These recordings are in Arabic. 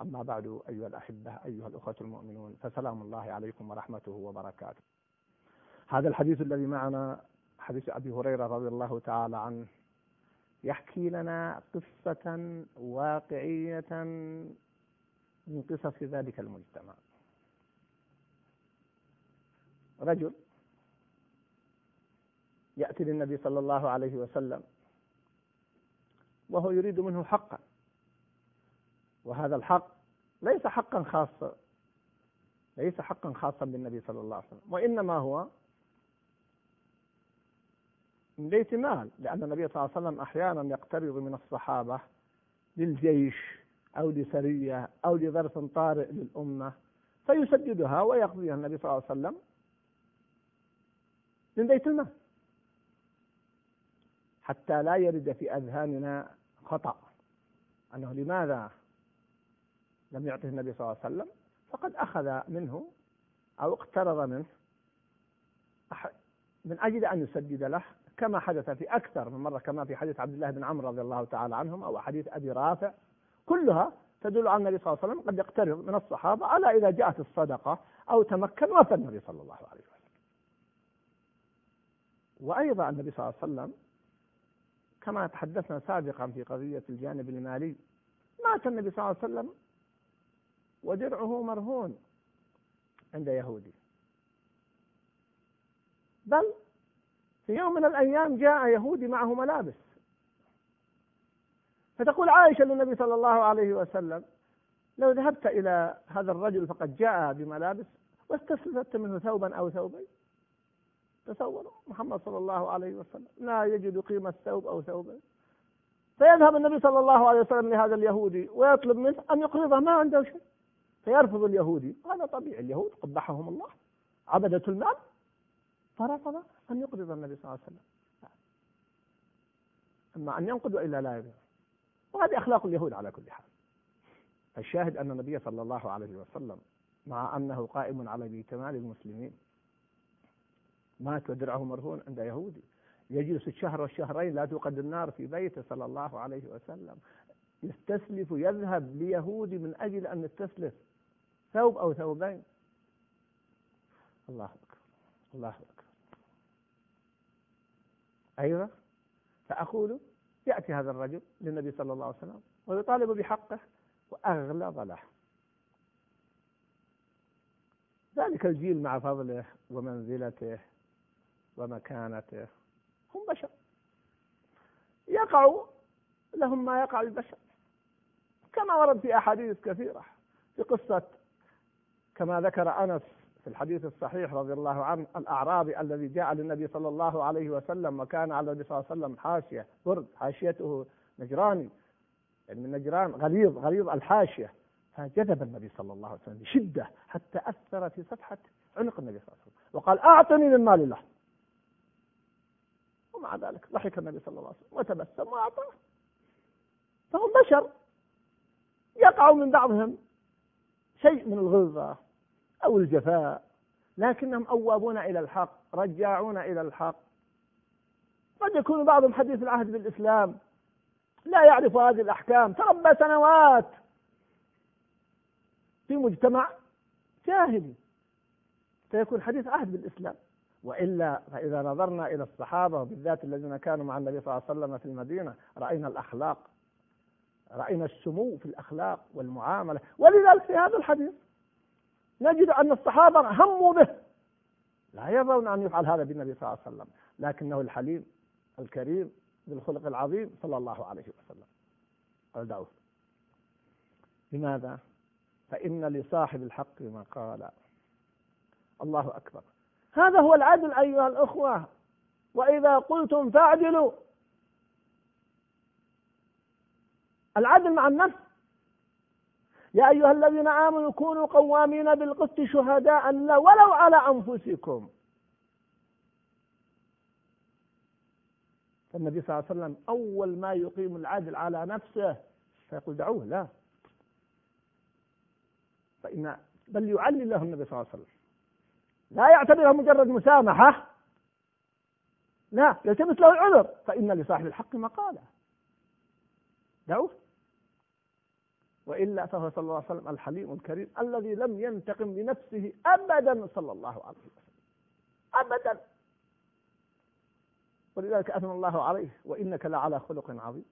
أما بعد أيها الأحبة أيها الأخوة المؤمنون فسلام الله عليكم ورحمته وبركاته. هذا الحديث الذي معنا حديث أبي هريرة رضي الله تعالى عنه يحكي لنا قصة واقعية من قصص ذلك المجتمع. رجل يأتي للنبي صلى الله عليه وسلم وهو يريد منه حقا. وهذا الحق ليس حقا خاصا ليس حقا خاصا بالنبي صلى الله عليه وسلم وإنما هو من بيت مال لأن النبي صلى الله عليه وسلم أحيانا يقترض من الصحابة للجيش أو لسرية أو لظرف طارئ للأمة فيسددها ويقضيها النبي صلى الله عليه وسلم من بيت المال حتى لا يرد في أذهاننا خطأ. أنه لماذا لم يعطه النبي صلى الله عليه وسلم فقد أخذ منه أو اقترض منه. من أجل أن يسدد له كما حدث في أكثر من مرة كما في حديث عبد الله بن عمرو رضي الله تعالى عنهم أو حديث أبي رافع. كلها تدل على النبي صلى الله عليه وسلم قد يقترض من الصحابة على إذا جاءت الصدقة أو تمكن وفى النبي صلى الله عليه وسلم. وأيضا النبي صلى الله عليه وسلم كما تحدثنا سابقا في قضية الجانب المالي مات النبي صلى الله عليه وسلم ودرعه مرهون عند يهودي. بل في يوم من الأيام جاء يهودي معه ملابس. فتقول عائشة للنبي صلى الله عليه وسلم لو ذهبت إلى هذا الرجل فقد جاء بملابس واستسلفت منه ثوبا أو ثوبين. تصوروا محمد صلى الله عليه وسلم لا يجد قيمة ثوب أو ثوبين. فيذهب النبي صلى الله عليه وسلم لهذا اليهودي ويطلب منه أن يقرضه ما عنده شيء. فيرفض اليهودي. هذا طبيعي اليهود قبحهم الله. عبدة المال. فرفض أن يقرض النبي صلى الله عليه وسلم. أما أن ينقض وإلا لا يبيع. وهذه أخلاق اليهود على كل حال. الشاهد أن النبي صلى الله عليه وسلم مع أنه قائم على بيت مال المسلمين مات ودرعه مرهون عند يهودي. يجلس الشهر والشهرين لا توقد النار في بيته صلى الله عليه وسلم. يستسلف يذهب ليهودي من أجل أن يستسلف. ثوب أو ثوبين. الله أكبر. الله أكبر. أيضا فأقول يأتي هذا الرجل للنبي صلى الله عليه وسلم ويطالب بحقه وأغلظ له. ذلك الجيل مع فضله ومنزلته ومكانته. هم بشر. يقع لهم ما يقع للبشر. كما ورد في أحاديث كثيرة في قصة كما ذكر أنس في الحديث الصحيح رضي الله عنه الأعرابي الذي جاء للنبي صلى الله عليه وسلم وكان على النبي صلى الله عليه وسلم حاشية برد حاشيته نجراني يعني من نجران غليظ غليظ الحاشية. فجذب النبي صلى الله عليه وسلم بشدة حتى أثر في صفحة عنق النبي صلى الله عليه وسلم. وقال أعطني من مال الله ومع ذلك ضحك النبي صلى الله عليه وسلم وتبسم وأعطاه. فهم بشر. يقع من بعضهم. شيء من الغلظة أو الجفاء لكنهم أوابون إلى الحق رجاعون إلى الحق. قد يكون بعضهم حديث العهد بالإسلام لا يعرف هذه الأحكام تربى سنوات في مجتمع جاهلي فيكون حديث عهد بالإسلام. وإلا فإذا نظرنا إلى الصحابة وبالذات الذين كانوا مع النبي صلى الله عليه وسلم في المدينة رأينا الأخلاق. رأينا السمو في الأخلاق والمعاملة. ولذلك في هذا الحديث نجد أن الصحابة هموا به. لا يرون أن يفعل هذا بالنبي صلى الله عليه وسلم. لكنه الحليم الكريم بالخلق العظيم صلى الله عليه وسلم. قال دعوه لماذا؟ فإن لصاحب الحق ما قال. الله أكبر. هذا هو العدل أيها الأخوة. وإذا قلتم فاعدلوا. العدل مع النفس. يا أيها الذين آمنوا كونوا قوامين بالقسط شهداء ولو على أنفسكم. فالنبي صلى الله عليه وسلم أول ما يقيم العدل على نفسه فيقول دعوه لا. فإن بل يعلل له النبي صلى الله عليه وسلم. لا يعتبرها مجرد مسامحة. لا يلتمس له العذر. فإن لصاحب الحق مقالة. دعوه. وإلا فهو صلى الله عليه وسلم الحليم الكريم الذي لم ينتقم لنفسه أبدا صلى الله عليه وسلم. أبدا. ولذلك أثنى الله عليه وإنك لعلى خلق عظيم.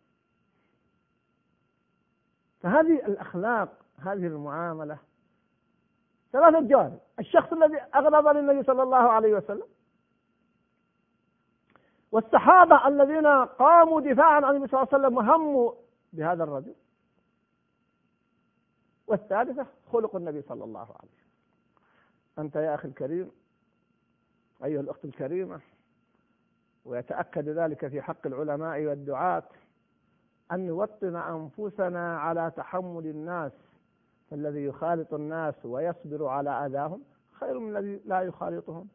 فهذه الأخلاق هذه المعاملة ثلاثة جوانب. الشخص الذي أغضب للنبي صلى الله عليه وسلم والصحابة الذين قاموا دفاعا عن النبي صلى الله عليه وسلم وهموا بهذا الرجل والثالثة خلق النبي صلى الله عليه وسلم. أنت يا أخي الكريم أيها الأخت الكريمة ويتأكد ذلك في حق العلماء والدعاة أن نوطن أنفسنا على تحمل الناس فالذي يخالط الناس ويصبر على أذاهم. خير من الذي لا يخالطهم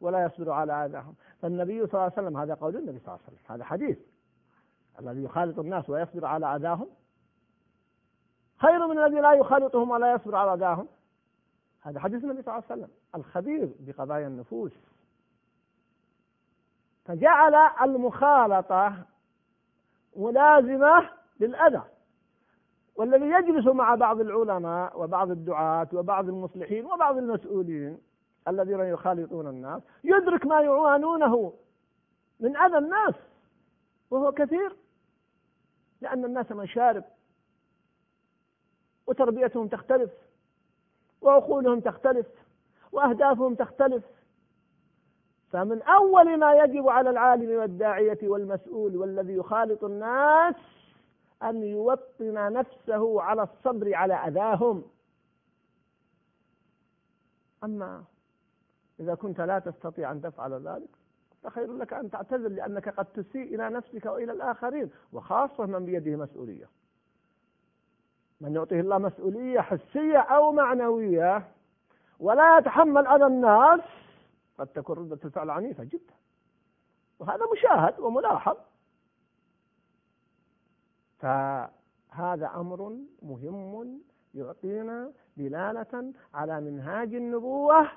ولا يصبر على أذاهم. فالنبي صلى الله عليه وسلم هذا قول النبي صلى الله عليه وسلم هذا حديث. الذي يخالط الناس ويصبر على أذاهم خير من الذي لا يخالطهم ولا يصبر على أذاهم هذا حديث النبي صلى الله عليه وسلم الخبير بقضايا النفوس. فجعل المخالطة ملازمة للأذى. والذي يجلس مع بعض العلماء وبعض الدعاة وبعض المصلحين وبعض المسؤولين الذين يخالطون الناس يدرك ما يعانونه من أذى الناس وهو كثير. لأن الناس مشارب. وتربيتهم تختلف وعقولهم تختلف وأهدافهم تختلف. فمن أول ما يجب على العالم والداعية والمسؤول والذي يخالط الناس أن يوطن نفسه على الصبر على أذاهم. أما إذا كنت لا تستطيع أن تفعل ذلك فخير لك أن تعتذر لأنك قد تسيء إلى نفسك وإلى الآخرين وخاصة من بيده مسؤولية. من يعطيه الله مسؤولية حسية أو معنوية ولا يتحمل أذى الناس قد تكون ردة الفعل عنيفة جدا. وهذا مشاهد وملاحظ. فهذا أمر مهم يعطينا دلالة على منهاج النبوة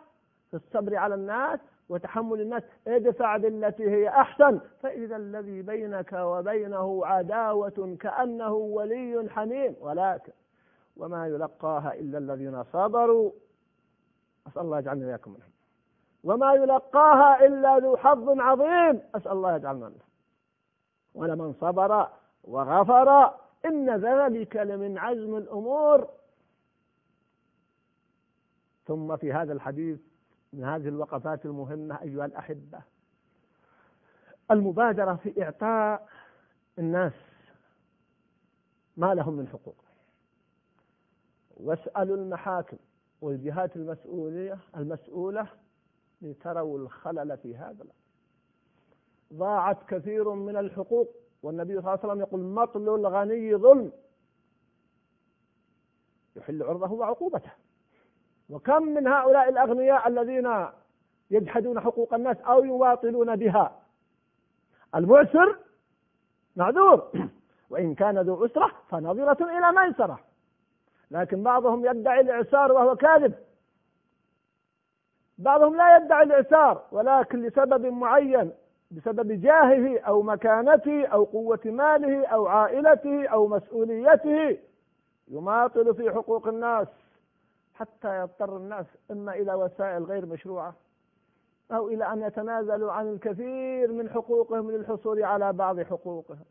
في الصبر على الناس وتحمل الناس. ادفع بالتي هي أحسن. فإذا الذي بينك وبينه عداوة كأنه ولي حميم. ولكن وما يلقاها إلا الذين صبروا. أسأل الله يجعلنا إياكم منهم. وما يلقاها إلا ذو حظ عظيم. أسأل الله يجعلنا منهم. ولمن صبر وغفر إن ذلك لمن عزم الأمور. ثم في هذا الحديث من هذه الوقفات المهمة أيها الأحبة. المبادرة في إعطاء الناس ما لهم من حقوق. واسألوا المحاكم والجهات المسؤولية المسؤولة لتروا الخلل في هذا. ضاعت كثير من الحقوق والنبي صلى الله عليه وسلم يقول مطل الغني ظلم. يحل عرضه وعقوبته. وكم من هؤلاء الأغنياء الذين يجحدون حقوق الناس أو يواطلون بها؟ المعسر معذور. وإن كان ذو عسرة فنظرة إلى ميسرة. لكن بعضهم يدعي الإعسار وهو كاذب. بعضهم لا يدعي الإعسار ولكن لسبب معين بسبب جاهه أو مكانته أو قوة ماله أو عائلته أو مسؤوليته يماطل في حقوق الناس. حتى يضطر الناس إما إلى وسائل غير مشروعة أو إلى أن يتنازلوا عن الكثير من حقوقهم للحصول على بعض حقوقهم.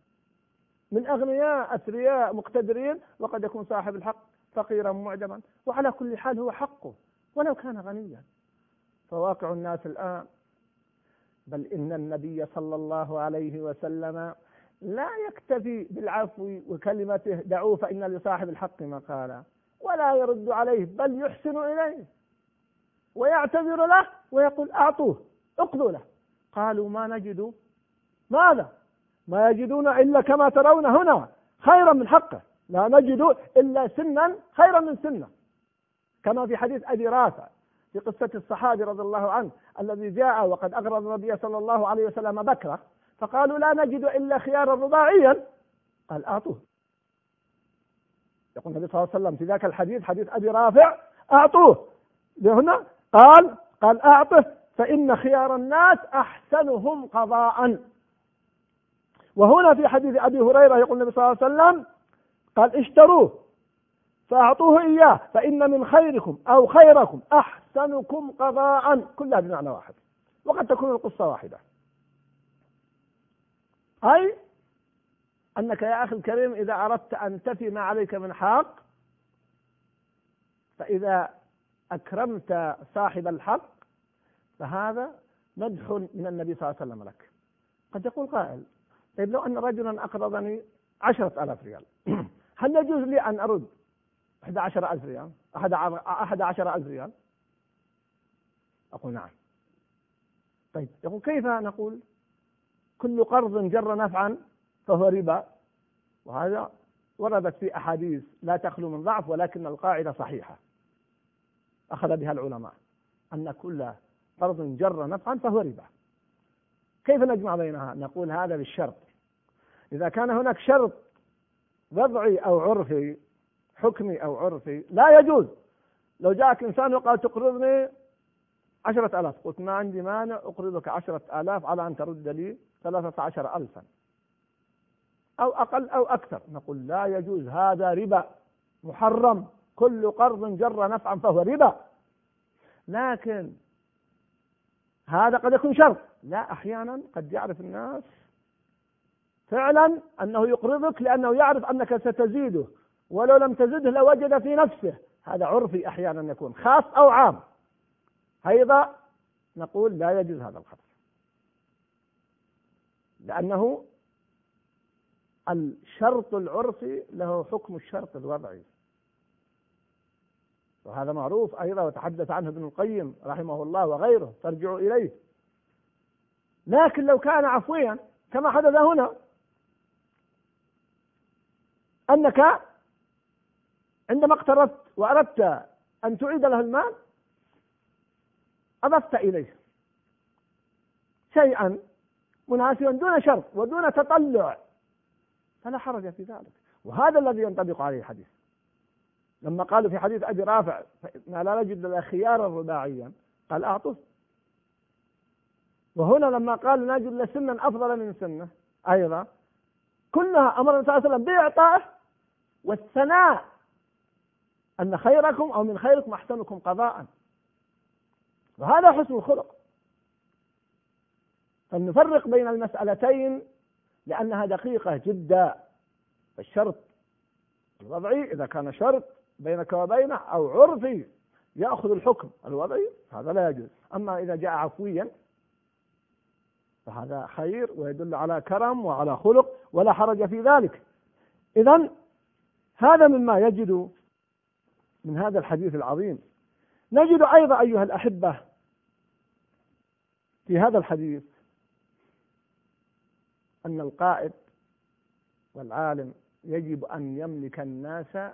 من أغنياء أثرياء مقتدرين وقد يكون صاحب الحق فقيرا معدما وعلى كل حال هو حقه ولو كان غنيا. فواقع الناس الآن بل إن النبي صلى الله عليه وسلم لا يكتفي بالعفو وكلمته دعوه فإن لصاحب الحق مقالا. ولا يرد عليه بل يحسن إليه ويعتذر له ويقول أعطوه اقضوا له. قالوا ما نجد. ماذا؟ ما يجدون إلا كما ترون هنا خيرا من حقه. لا نجد إلا سنا خيرا من سنة. كما في حديث أبي رافع في قصة الصحابي رضي الله عنه الذي جاء وقد أغرض النبي صلى الله عليه وسلم بكرة فقالوا لا نجد إلا خيارا رباعيا. قال أعطوه. يقول النبي صلى الله عليه وسلم في ذاك الحديث حديث أبي رافع أعطوه. هنا؟ قال قال أعطه فإن خيار الناس أحسنهم قضاء. وهنا في حديث أبي هريرة يقول النبي صلى الله عليه وسلم قال اشتروه فأعطوه إياه فإن من خيركم أو خيركم أحسنكم قضاء. كلها بمعنى واحد. وقد تكون القصة واحدة. أي أنك يا أخي الكريم إذا أردت أن تفي ما عليك من حق فإذا أكرمت صاحب الحق فهذا مدح من النبي صلى الله عليه وسلم لك. قد يقول قائل طيب لو أن رجلا أقرضني عشرة آلاف ريال هل يجوز لي أن أرد أحد عشر ألف ريال أحد عشر ألف ريال؟ أقول نعم. طيب يقول كيف نقول؟ كل قرض جر نفعا فهو ربا. وهذا وردت في أحاديث لا تخلو من ضعف ولكن القاعدة صحيحة. أخذ بها العلماء أن كل قرض جر نفعا فهو ربا. كيف نجمع بينها؟ نقول هذا بالشرط. إذا كان هناك شرط وضعي أو عرفي حكمي أو عرفي لا يجوز. لو جاءك إنسان وقال تقرضني عشرة آلاف قلت ما عندي مانع أقرضك عشرة آلاف على أن ترد لي ثلاثة عشر ألفا. أو أقل أو أكثر. نقول لا يجوز هذا ربا محرم. كل قرض جر نفعا فهو ربا. لكن هذا قد يكون شرط لا أحيانا قد يعرف الناس فعلا أنه يقرضك لأنه يعرف أنك ستزيده. ولو لم تزده لوجد في نفسه. هذا عرفي أحيانا يكون خاص أو عام. أيضا نقول لا يجوز هذا الخطأ لأنه الشرط العرفي له حكم الشرط الوضعي. وهذا معروف أيضا وتحدث عنه ابن القيم رحمه الله وغيره ترجع إليه. لكن لو كان عفويا كما حدث هنا أنك عندما اقترضت وأردت أن تعيد له المال أضفت إليه شيئا مناسبا دون شرط ودون تطلع. فلا حرج في ذلك. وهذا الذي ينطبق عليه الحديث. لما قالوا في حديث أبي رافع ما لا نجد إلا خيارا رباعيا. قال أعطه وهنا لما قال نجد إلا سنا أفضل من سنة أيضا. كلها أمر النبي صلى الله عليه وسلم بإعطائه والثناء أن خيركم أو من خيركم أحسنكم قضاء. وهذا حسن الخلق. فلنفرق بين المسألتين لأنها دقيقة جدا. الشرط الوضعي إذا كان شرط بينك وبينه أو عرفي يأخذ الحكم الوضعي هذا لا يجوز. أما إذا جاء عفويا فهذا خير ويدل على كرم وعلى خلق ولا حرج في ذلك. إذا هذا مما يجد من هذا الحديث العظيم. نجد أيضا أيها الأحبة في هذا الحديث أن القائد والعالم يجب أن يملك الناس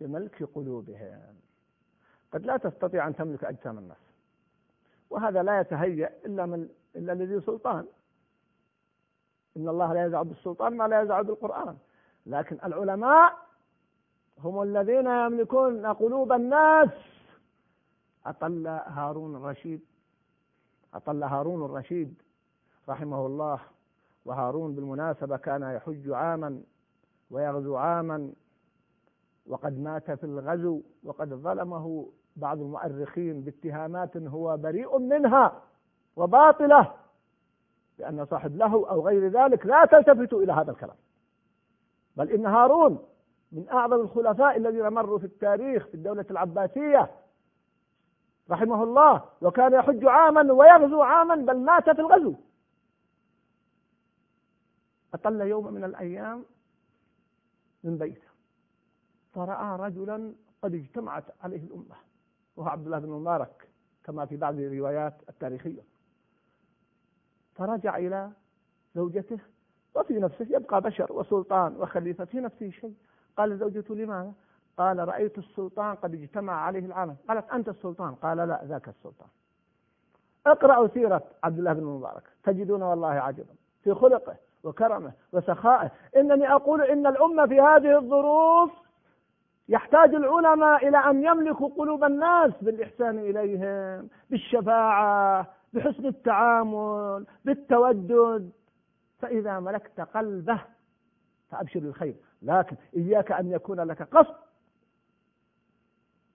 بملك قلوبهم. قد لا تستطيع أن تملك أجسام الناس وهذا لا يتهيأ إلا من إلا الذي سلطان. إن الله لا يزع بالسلطان ما لا يزع بالقرآن. لكن العلماء هم الذين يملكون قلوب الناس. أطل هارون الرشيد أطل هارون الرشيد رحمه الله. وهارون بالمناسبة كان يحج عاما ويغزو عاما وقد مات في الغزو وقد ظلمه بعض المؤرخين باتهامات هو بريء منها وباطلة لأن صاحب له أو غير ذلك لا تلتفتوا إلى هذا الكلام. بل إن هارون من أعظم الخلفاء الذين مروا في التاريخ في الدولة العباسية رحمه الله وكان يحج عاما ويغزو عاما بل مات في الغزو. أقل يوم من الأيام من بيته. فرأى رجلا قد اجتمعت عليه الأمة وهو عبد الله بن مبارك كما في بعض الروايات التاريخية. فرجع إلى زوجته وفي نفسه يبقى بشر وسلطان وخليفة في نفسه شيء. قال زوجته لماذا؟ قال رأيت السلطان قد اجتمع عليه العالم. قالت أنت السلطان؟ قال لا ذاك السلطان. اقرأوا سيرة عبد الله بن المبارك تجدون والله عجبا في خلقه وكرمه وسخائه إنني أقول إن الأمة في هذه الظروف يحتاج العلماء إلى أن يملكوا قلوب الناس بالإحسان إليهم بالشفاعة بحسن التعامل بالتودد. فإذا ملكت قلبه فأبشر بالخير لكن إياك أن يكون لك قصد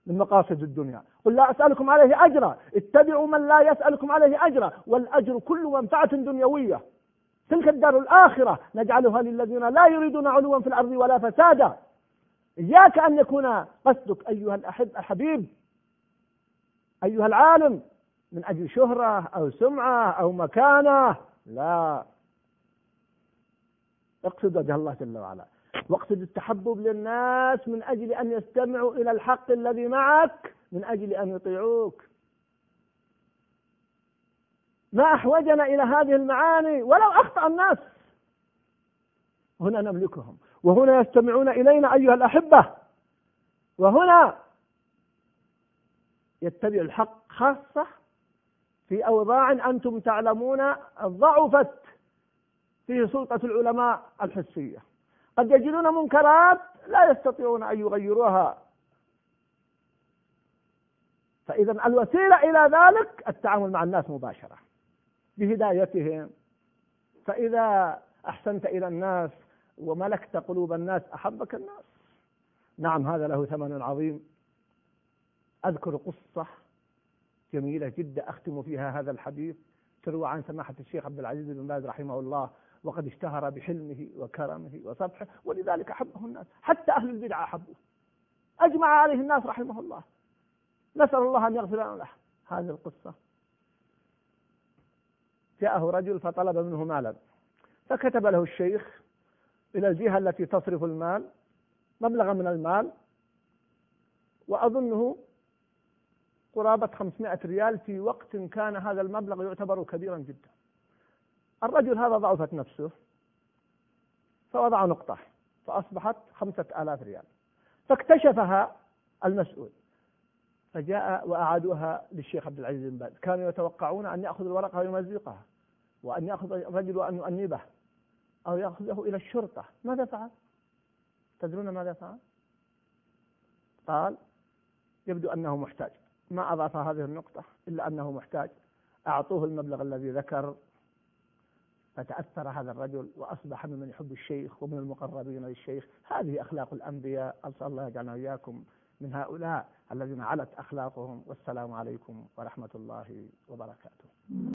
من مقاصد الدنيا. قل لا أسألكم عليه أجرا اتبعوا من لا يسألكم عليه أجرا والأجر كل منفعة دنيوية. تلك الدار الآخرة نجعلها للذين لا يريدون علوا في الأرض ولا فسادا. إياك أن يكون قصدك أيها الأحب الحبيب أيها العالم من أجل شهرة أو سمعة أو مكانة. لا. اقصد وجه الله جل وعلا. واقصد التحبب للناس من أجل أن يستمعوا إلى الحق الذي معك من أجل أن يطيعوك. ما أحوجنا إلى هذه المعاني ولو أخطأ الناس. هنا نملكهم. وهنا يستمعون إلينا أيها الأحبة. وهنا يتبع الحق خاصة في أوضاع أنتم تعلمون ضعفت فيه سلطة العلماء الحسية. قد يجدون منكرات لا يستطيعون أن يغيروها. فإذا الوسيلة إلى ذلك التعامل مع الناس مباشرة. بهدايتهم. فإذا أحسنت إلى الناس وملكت قلوب الناس أحبك الناس. نعم هذا له ثمن عظيم. أذكر قصة جميلة جدا أختم فيها هذا الحديث. تروى عن سماحة الشيخ عبد العزيز بن باز رحمه الله وقد اشتهر بحلمه وكرمه وصبحه ولذلك أحبه الناس. حتى أهل البدعة أحبوه أجمع عليه الناس رحمه الله. نسأل الله أن يغفر له. هذه القصة. جاءه رجل فطلب منه مالا. فكتب له الشيخ إلى الجهة التي تصرف المال مبلغا من المال وأظنه قرابة 500 ريال في وقت كان هذا المبلغ يعتبر كبيرا جدا. الرجل هذا ضعفت نفسه فوضع نقطة فأصبحت خمسة آلاف ريال. فاكتشفها المسؤول. فجاء وأعادوها للشيخ عبد العزيز بن باز. كانوا يتوقعون أن يأخذ الورقة ويمزقها وأن يأخذ الرجل وأن يؤنبه أو يأخذه إلى الشرطة. ماذا فعل؟ تدرون ماذا فعل؟ قال يبدو أنه محتاج. ما أضاف هذه النقطة إلا أنه محتاج. أعطوه المبلغ الذي ذكر فتأثر هذا الرجل وأصبح ممن يحب الشيخ ومن المقربين للشيخ. هذه أخلاق الأنبياء أسأل الله يجعلنا وإياكم من هؤلاء. الذين علت أخلاقهم والسلام عليكم ورحمة الله وبركاته.